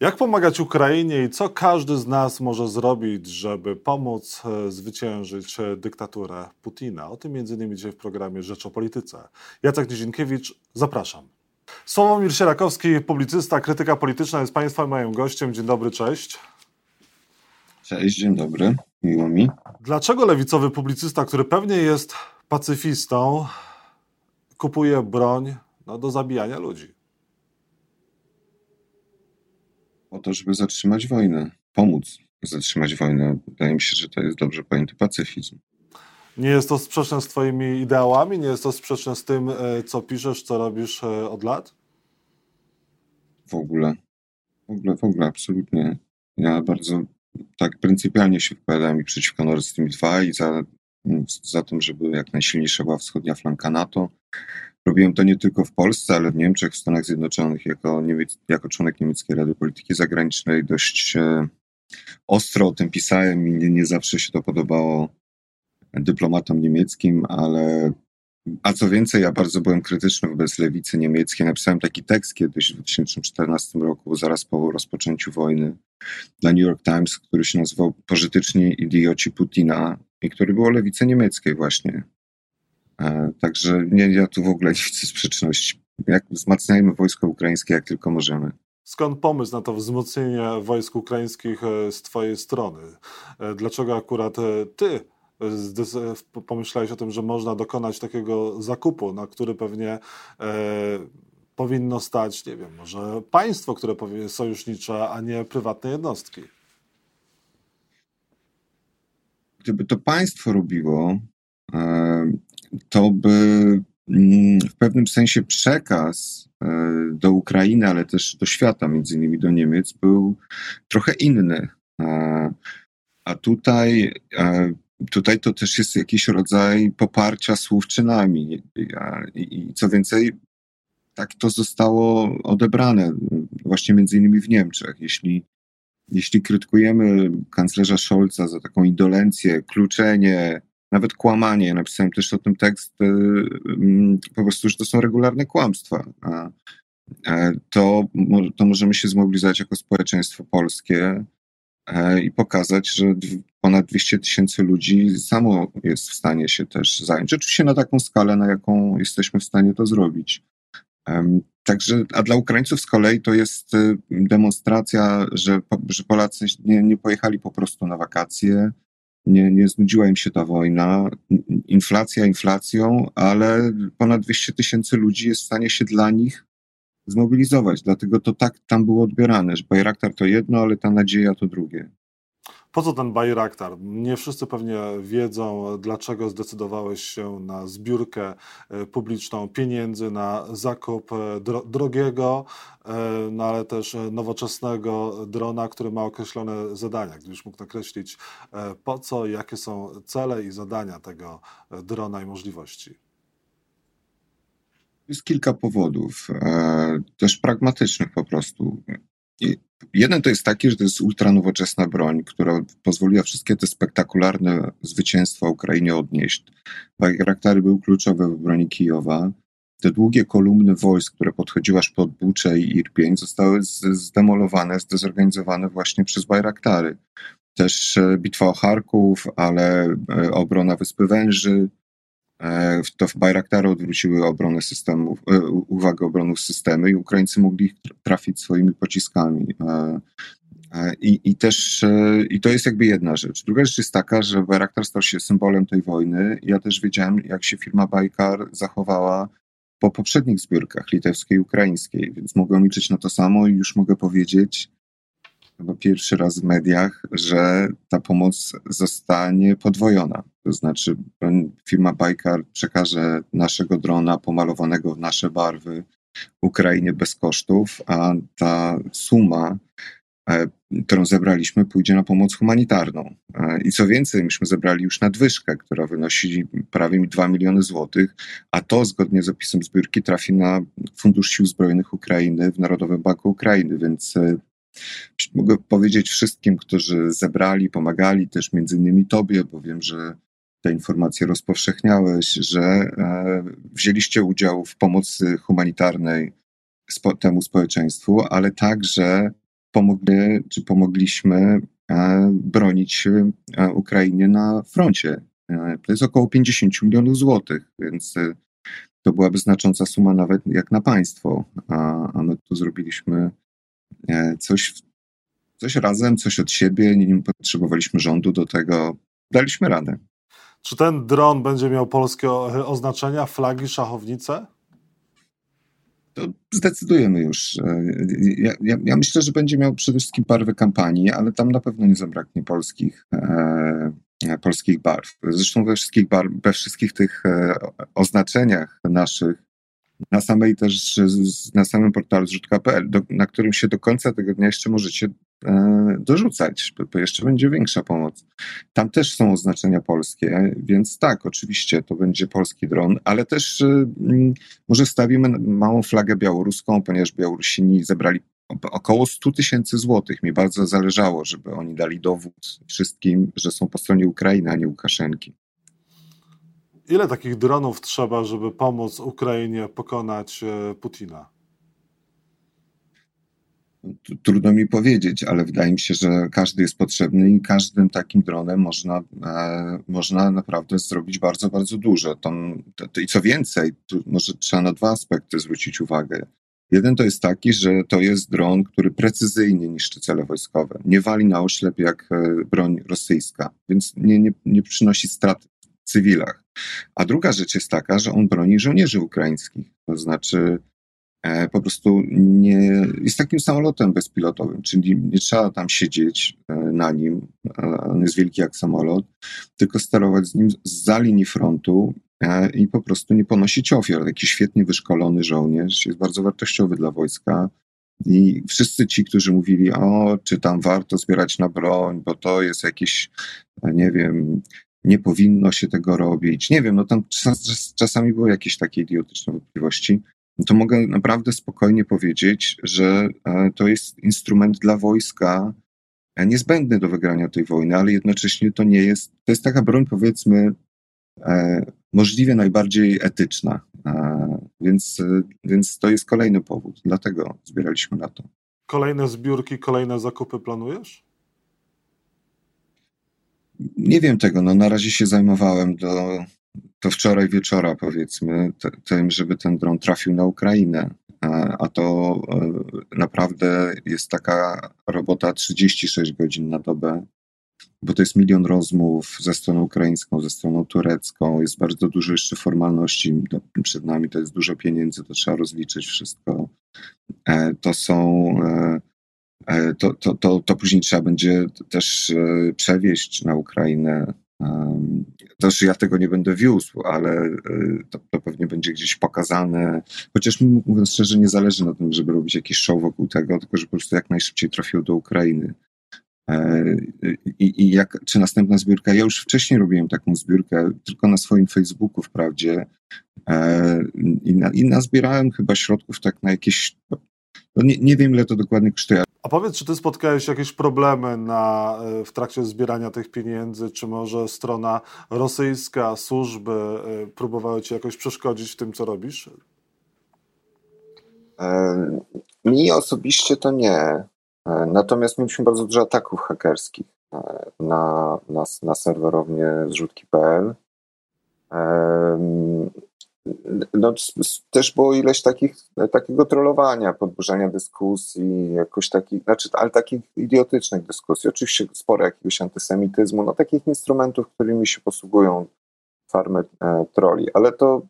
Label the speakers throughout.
Speaker 1: Jak pomagać Ukrainie i co każdy z nas może zrobić, żeby pomóc e, zwyciężyć e, dyktaturę Putina? O tym m.in. dzisiaj w programie Rzecz o Polityce. Jacek Nizinkiewicz, zapraszam. Sławomir Sierakowski, publicysta, krytyka polityczna jest Państwa moim gościem. Dzień dobry, cześć.
Speaker 2: Cześć, dzień dobry, miło mi.
Speaker 1: Dlaczego lewicowy publicysta, który pewnie jest pacyfistą, kupuje broń no, do zabijania ludzi?
Speaker 2: Po to, żeby zatrzymać wojnę, pomóc zatrzymać wojnę. Wydaje mi się, że to jest dobrze pojęty pacyfizm.
Speaker 1: Nie jest to sprzeczne z Twoimi ideałami? Nie jest to sprzeczne z tym, e, co piszesz, co robisz e, od lat?
Speaker 2: W ogóle. W ogóle, w ogóle, absolutnie. Ja bardzo tak pryncypialnie się wypowiadałem i przeciwko Nord Stream 2 i za, za tym, żeby jak najsilniejsza była wschodnia flanka NATO. Robiłem to nie tylko w Polsce, ale w Niemczech, w Stanach Zjednoczonych jako, Niemiec, jako członek Niemieckiej Rady Polityki Zagranicznej. Dość e, ostro o tym pisałem i nie, nie zawsze się to podobało dyplomatom niemieckim, ale a co więcej, ja bardzo byłem krytyczny wobec lewicy niemieckiej. Napisałem taki tekst kiedyś w 2014 roku, zaraz po rozpoczęciu wojny, dla New York Times, który się nazywał Pożytyczni idioci Putina i który był o lewicy niemieckiej właśnie. E, także nie, ja tu w ogóle nie widzę sprzeczności. Jak wzmacniajmy wojsko ukraińskie jak tylko możemy.
Speaker 1: Skąd pomysł na to wzmocnienie wojsk ukraińskich e, z Twojej strony? E, dlaczego akurat Ty pomyślałeś o tym, że można dokonać takiego zakupu, na który pewnie e, powinno stać, nie wiem, może państwo, które powie sojusznicze, a nie prywatne jednostki?
Speaker 2: Gdyby to państwo robiło, e, to by mm, w pewnym sensie przekaz e, do Ukrainy, ale też do świata, między innymi do Niemiec, był trochę inny. E, a tutaj tutaj to też jest jakiś rodzaj poparcia słów czynami. I co więcej, tak to zostało odebrane właśnie między innymi w Niemczech. Jeśli, jeśli krytykujemy kanclerza Scholza za taką indolencję, kluczenie, nawet kłamanie, napisałem też o tym tekst, y, mm, po prostu, że to są regularne kłamstwa. To, to możemy się zmobilizować jako społeczeństwo polskie E, i pokazać, że ponad 200 tysięcy ludzi samo jest w stanie się też zająć. Oczywiście na taką skalę, na jaką jesteśmy w stanie to zrobić. Także, a dla Ukraińców z kolei to jest y, demonstracja, że, że Polacy nie, nie pojechali po prostu na wakacje, nie, nie znudziła im się ta wojna. Inflacja inflacją, ale ponad 200 tysięcy ludzi jest w stanie się dla nich zmobilizować. Dlatego to tak tam było odbierane, że Bayraktar to jedno, ale ta nadzieja to drugie.
Speaker 1: Po co ten Bayraktar? Nie wszyscy pewnie wiedzą, dlaczego zdecydowałeś się na zbiórkę e, publiczną pieniędzy, na zakup e, dro drogiego, e, no ale też nowoczesnego drona, który ma określone zadania. Gdybyś mógł nakreślić po co, jakie są cele i zadania tego drona i możliwości.
Speaker 2: Jest kilka powodów, też pragmatycznych po prostu. Jeden to jest taki, że to jest ultranowoczesna broń, która pozwoliła wszystkie te spektakularne zwycięstwa Ukrainie odnieść. Bayraktary był kluczowy w broni Kijowa. Te długie kolumny wojsk, które podchodziły aż pod Bucze i Irpień, zostały zdemolowane, zdezorganizowane właśnie przez Bayraktary. Też e, bitwa o Charków, ale e, obrona Wyspy Węży, to w Bayraktary odwróciły obronę systemów, e, uwagę obronów systemy i Ukraińcy mogli ich trafić swoimi pociskami. E, I, I też i to jest jakby jedna rzecz. Druga rzecz jest taka, że Bayraktar stał się symbolem tej wojny. Ja też wiedziałem, jak się firma Bajkar zachowała po poprzednich zbiórkach litewskiej i ukraińskiej, więc mogłem liczyć na to samo i już mogę powiedzieć, chyba pierwszy raz w mediach, że ta pomoc zostanie podwojona. To znaczy, firma Bajkar przekaże naszego drona pomalowanego w nasze barwy Ukrainie bez kosztów, a ta suma, e, którą zebraliśmy, pójdzie na pomoc humanitarną. E, I co więcej, myśmy zebrali już nadwyżkę, która wynosi prawie 2 miliony złotych, a to zgodnie z opisem zbiórki trafi na Fundusz Sił Zbrojnych Ukrainy w Narodowym Banku Ukrainy, więc e, Mogę powiedzieć wszystkim, którzy zebrali, pomagali, też między innymi Tobie, bo wiem, że te informacje rozpowszechniałeś, że e, wzięliście udział w pomocy humanitarnej temu społeczeństwu, ale także pomogli, czy pomogliśmy bronić Ukrainie na froncie. To jest około 50 milionów złotych, więc to byłaby znacząca suma nawet jak na państwo, a, a my tu zrobiliśmy coś, coś razem, coś od siebie, nie potrzebowaliśmy rządu do tego, daliśmy radę.
Speaker 1: Czy ten dron będzie miał polskie oznaczenia, flagi, szachownice?
Speaker 2: To zdecydujemy już. Ja, ja, ja, myślę, że będzie miał przede wszystkim barwy kampanii, ale tam na pewno nie zabraknie polskich, e, polskich barw. Zresztą we wszystkich, barw, we wszystkich tych e, oznaczeniach naszych na samej też, na samym portalu zrzutka.pl, na którym się do końca tego dnia jeszcze możecie dorzucać, bo jeszcze będzie większa pomoc. Tam też są oznaczenia polskie, więc tak, oczywiście to będzie polski dron, ale też e, może stawimy małą flagę białoruską, ponieważ Białorusini zebrali około 100 tysięcy złotych. Mi bardzo zależało, żeby oni dali dowód wszystkim, że są po stronie Ukrainy, a nie Łukaszenki.
Speaker 1: Ile takich dronów trzeba, żeby pomóc Ukrainie pokonać e, Putina?
Speaker 2: Trudno mi powiedzieć, ale wydaje mi się, że każdy jest potrzebny i każdym takim dronem można, e, można naprawdę zrobić bardzo, bardzo dużo. I co więcej, może trzeba na dwa aspekty zwrócić uwagę. Jeden to jest taki, że to jest dron, który precyzyjnie niszczy cele wojskowe. Nie wali na oślep jak e, broń rosyjska, więc nie, nie, nie przynosi strat w cywilach. A druga rzecz jest taka, że on broni żołnierzy ukraińskich. To znaczy, po prostu nie, jest takim samolotem bezpilotowym, czyli nie trzeba tam siedzieć e, na nim, on jest wielki jak samolot, tylko sterować z nim za linii frontu e, i po prostu nie ponosić ofiar. Taki świetnie wyszkolony żołnierz jest bardzo wartościowy dla wojska. I wszyscy ci, którzy mówili, o, czy tam warto zbierać na broń, bo to jest jakieś, nie wiem, nie powinno się tego robić. Nie wiem, no tam czas, czasami były jakieś takie idiotyczne wątpliwości. No to mogę naprawdę spokojnie powiedzieć, że e, to jest instrument dla wojska e, niezbędny do wygrania tej wojny, ale jednocześnie to nie jest, to jest taka broń powiedzmy e, możliwie najbardziej etyczna. Więc, więc to jest kolejny powód, dlatego zbieraliśmy na to.
Speaker 1: Kolejne zbiórki, kolejne zakupy planujesz?
Speaker 2: Nie wiem tego, no na razie się zajmowałem do, do wczoraj wieczora powiedzmy tym, żeby ten dron trafił na Ukrainę. A, to e, naprawdę jest taka robota 36 godzin na dobę, bo to jest milion rozmów ze stroną ukraińską, ze stroną turecką, jest bardzo dużo jeszcze formalności przed nami, to jest dużo pieniędzy, to trzeba rozliczyć wszystko. E, to są e, to, to, to, to później trzeba będzie też przewieźć na Ukrainę. Też ja tego nie będę wiózł, ale e, to, to, pewnie będzie gdzieś pokazane. Chociaż mówiąc szczerze, nie zależy na tym, żeby robić jakiś show wokół tego, tylko że po prostu jak najszybciej trafił do Ukrainy. I, I, jak, czy następna zbiórka? Ja już wcześniej robiłem taką zbiórkę, tylko na swoim Facebooku wprawdzie. I, na, i nazbierałem chyba środków tak na jakieś. No nie, nie wiem, ile to dokładnie kosztuje,
Speaker 1: a powiedz, czy ty spotkałeś jakieś problemy na, e, w trakcie zbierania tych pieniędzy, czy może strona rosyjska, służby e, próbowały ci jakoś przeszkodzić w tym, co robisz?
Speaker 2: E, mi osobiście to nie. Natomiast mieliśmy bardzo dużo ataków hakerskich na, na, na serwerownię zrzutki.pl. No, też było ileś takich, takiego trollowania, podburzania dyskusji, jakoś takich, znaczy, ale takich idiotycznych dyskusji. Oczywiście sporo jakiegoś antysemityzmu, no takich instrumentów, którymi się posługują farmy e, troli, ale to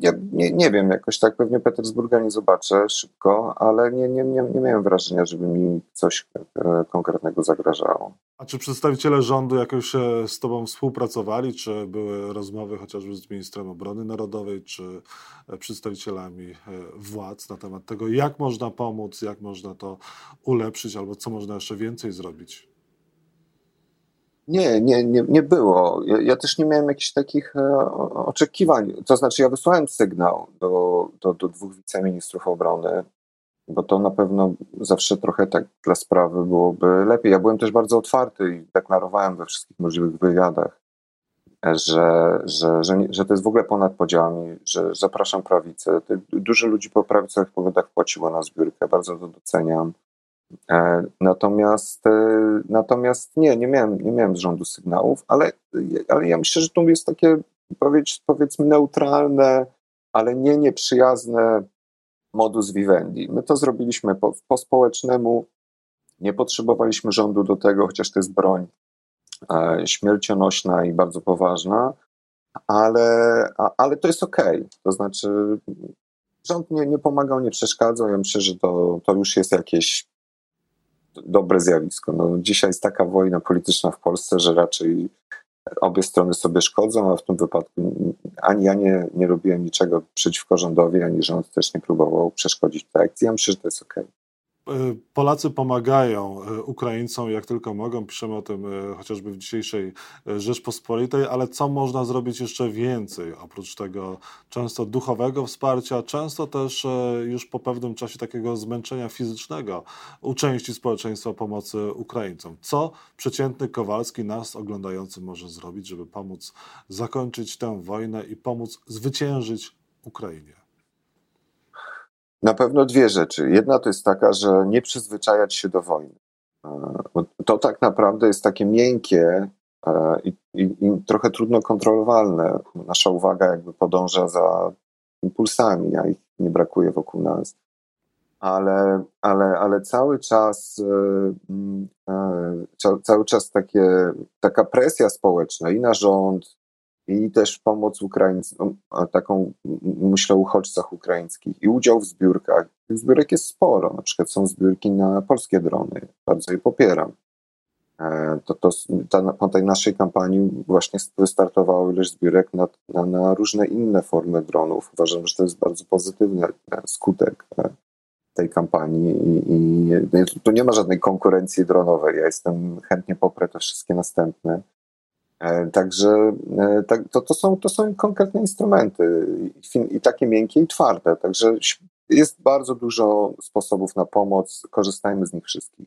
Speaker 2: ja nie, nie wiem, jakoś tak pewnie Petersburga nie zobaczę szybko, ale nie, nie, nie, nie miałem wrażenia, żeby mi coś e, konkretnego zagrażało.
Speaker 1: A czy przedstawiciele rządu jakoś e, z Tobą współpracowali? Czy były rozmowy chociażby z ministrem obrony narodowej, czy e, przedstawicielami władz na temat tego, jak można pomóc, jak można to ulepszyć, albo co można jeszcze więcej zrobić?
Speaker 2: Nie, nie, nie, nie było. Ja, ja, też nie miałem jakichś takich e, oczekiwań. To znaczy, ja wysłałem sygnał do, do, do dwóch wiceministrów obrony, bo to na pewno zawsze trochę tak dla sprawy byłoby lepiej. Ja byłem też bardzo otwarty i deklarowałem we wszystkich możliwych wywiadach, że, że, że, że to jest w ogóle ponad podziałami, że zapraszam prawicę. Dużo ludzi po prawicowych poglądach płaciło na zbiórkę, bardzo to doceniam Natomiast, natomiast nie, nie miałem, nie miałem z rządu sygnałów, ale, ale ja myślę, że tu jest takie powiedzmy neutralne, ale nie nieprzyjazne modus vivendi. My to zrobiliśmy po, po społecznemu, nie potrzebowaliśmy rządu do tego, chociaż to jest broń e, śmiercionośna i bardzo poważna, ale, a, ale to jest okej. Okay. To znaczy, rząd nie, nie pomagał, nie przeszkadzał. Ja myślę, że to, to już jest jakieś dobre zjawisko. No, dzisiaj jest taka wojna polityczna w Polsce, że raczej obie strony sobie szkodzą, a w tym wypadku ani ja nie, nie robiłem niczego przeciwko rządowi, ani rząd też nie próbował przeszkodzić tej akcji. Ja myślę, że to jest okej. Okay.
Speaker 1: E, Polacy pomagają e, Ukraińcom jak tylko mogą. Piszemy o tym e, chociażby w dzisiejszej Rzeczpospolitej, ale co można zrobić jeszcze więcej oprócz tego często duchowego wsparcia, często też już po pewnym czasie takiego zmęczenia fizycznego u części społeczeństwa pomocy Ukraińcom. Co przeciętny Kowalski, nas oglądający, może zrobić, żeby pomóc zakończyć tę wojnę i pomóc zwyciężyć Ukrainie?
Speaker 2: Na pewno dwie rzeczy. Jedna to jest taka, że nie przyzwyczajać się do wojny. E, to tak naprawdę jest takie miękkie e, i, i, i, trochę trudno kontrolowalne. Nasza uwaga jakby podąża za impulsami, a ich nie brakuje wokół nas. Ale, ale, ale cały czas e, cały czas takie, taka presja społeczna i na rząd, i też pomoc Ukraińcom, taką myślę o uchodźcach ukraińskich i udział w zbiórkach. Tych zbiórek jest sporo, na przykład są zbiórki na polskie drony, bardzo je popieram. E, to, to ta, po tej naszej kampanii właśnie wystartowało ileś zbiórek na, na, na, różne inne formy dronów. Uważam, że to jest bardzo pozytywny e, skutek e, tej kampanii i, i tu nie ma żadnej konkurencji dronowej. Ja jestem chętnie poprę te wszystkie następne. E, także e, tak, to, to, są, to są konkretne instrumenty i, i takie miękkie i twarde. Także jest bardzo dużo sposobów na pomoc. Korzystajmy z nich wszystkich.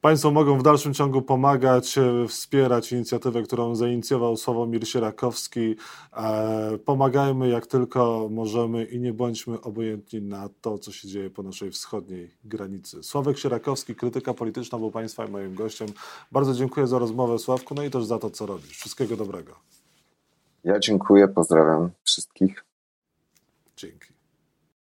Speaker 1: Państwo mogą w dalszym ciągu pomagać, e, wspierać inicjatywę, którą zainicjował Sławomir Sierakowski. E, pomagajmy jak tylko możemy i nie bądźmy obojętni na to, co się dzieje po naszej wschodniej granicy. Sławek Sierakowski, krytyka polityczna, był Państwa i moim gościem. Bardzo dziękuję za rozmowę, Sławku, no i też za to, co robisz. Wszystkiego dobrego.
Speaker 2: Ja dziękuję, pozdrawiam wszystkich.
Speaker 1: Dzięki.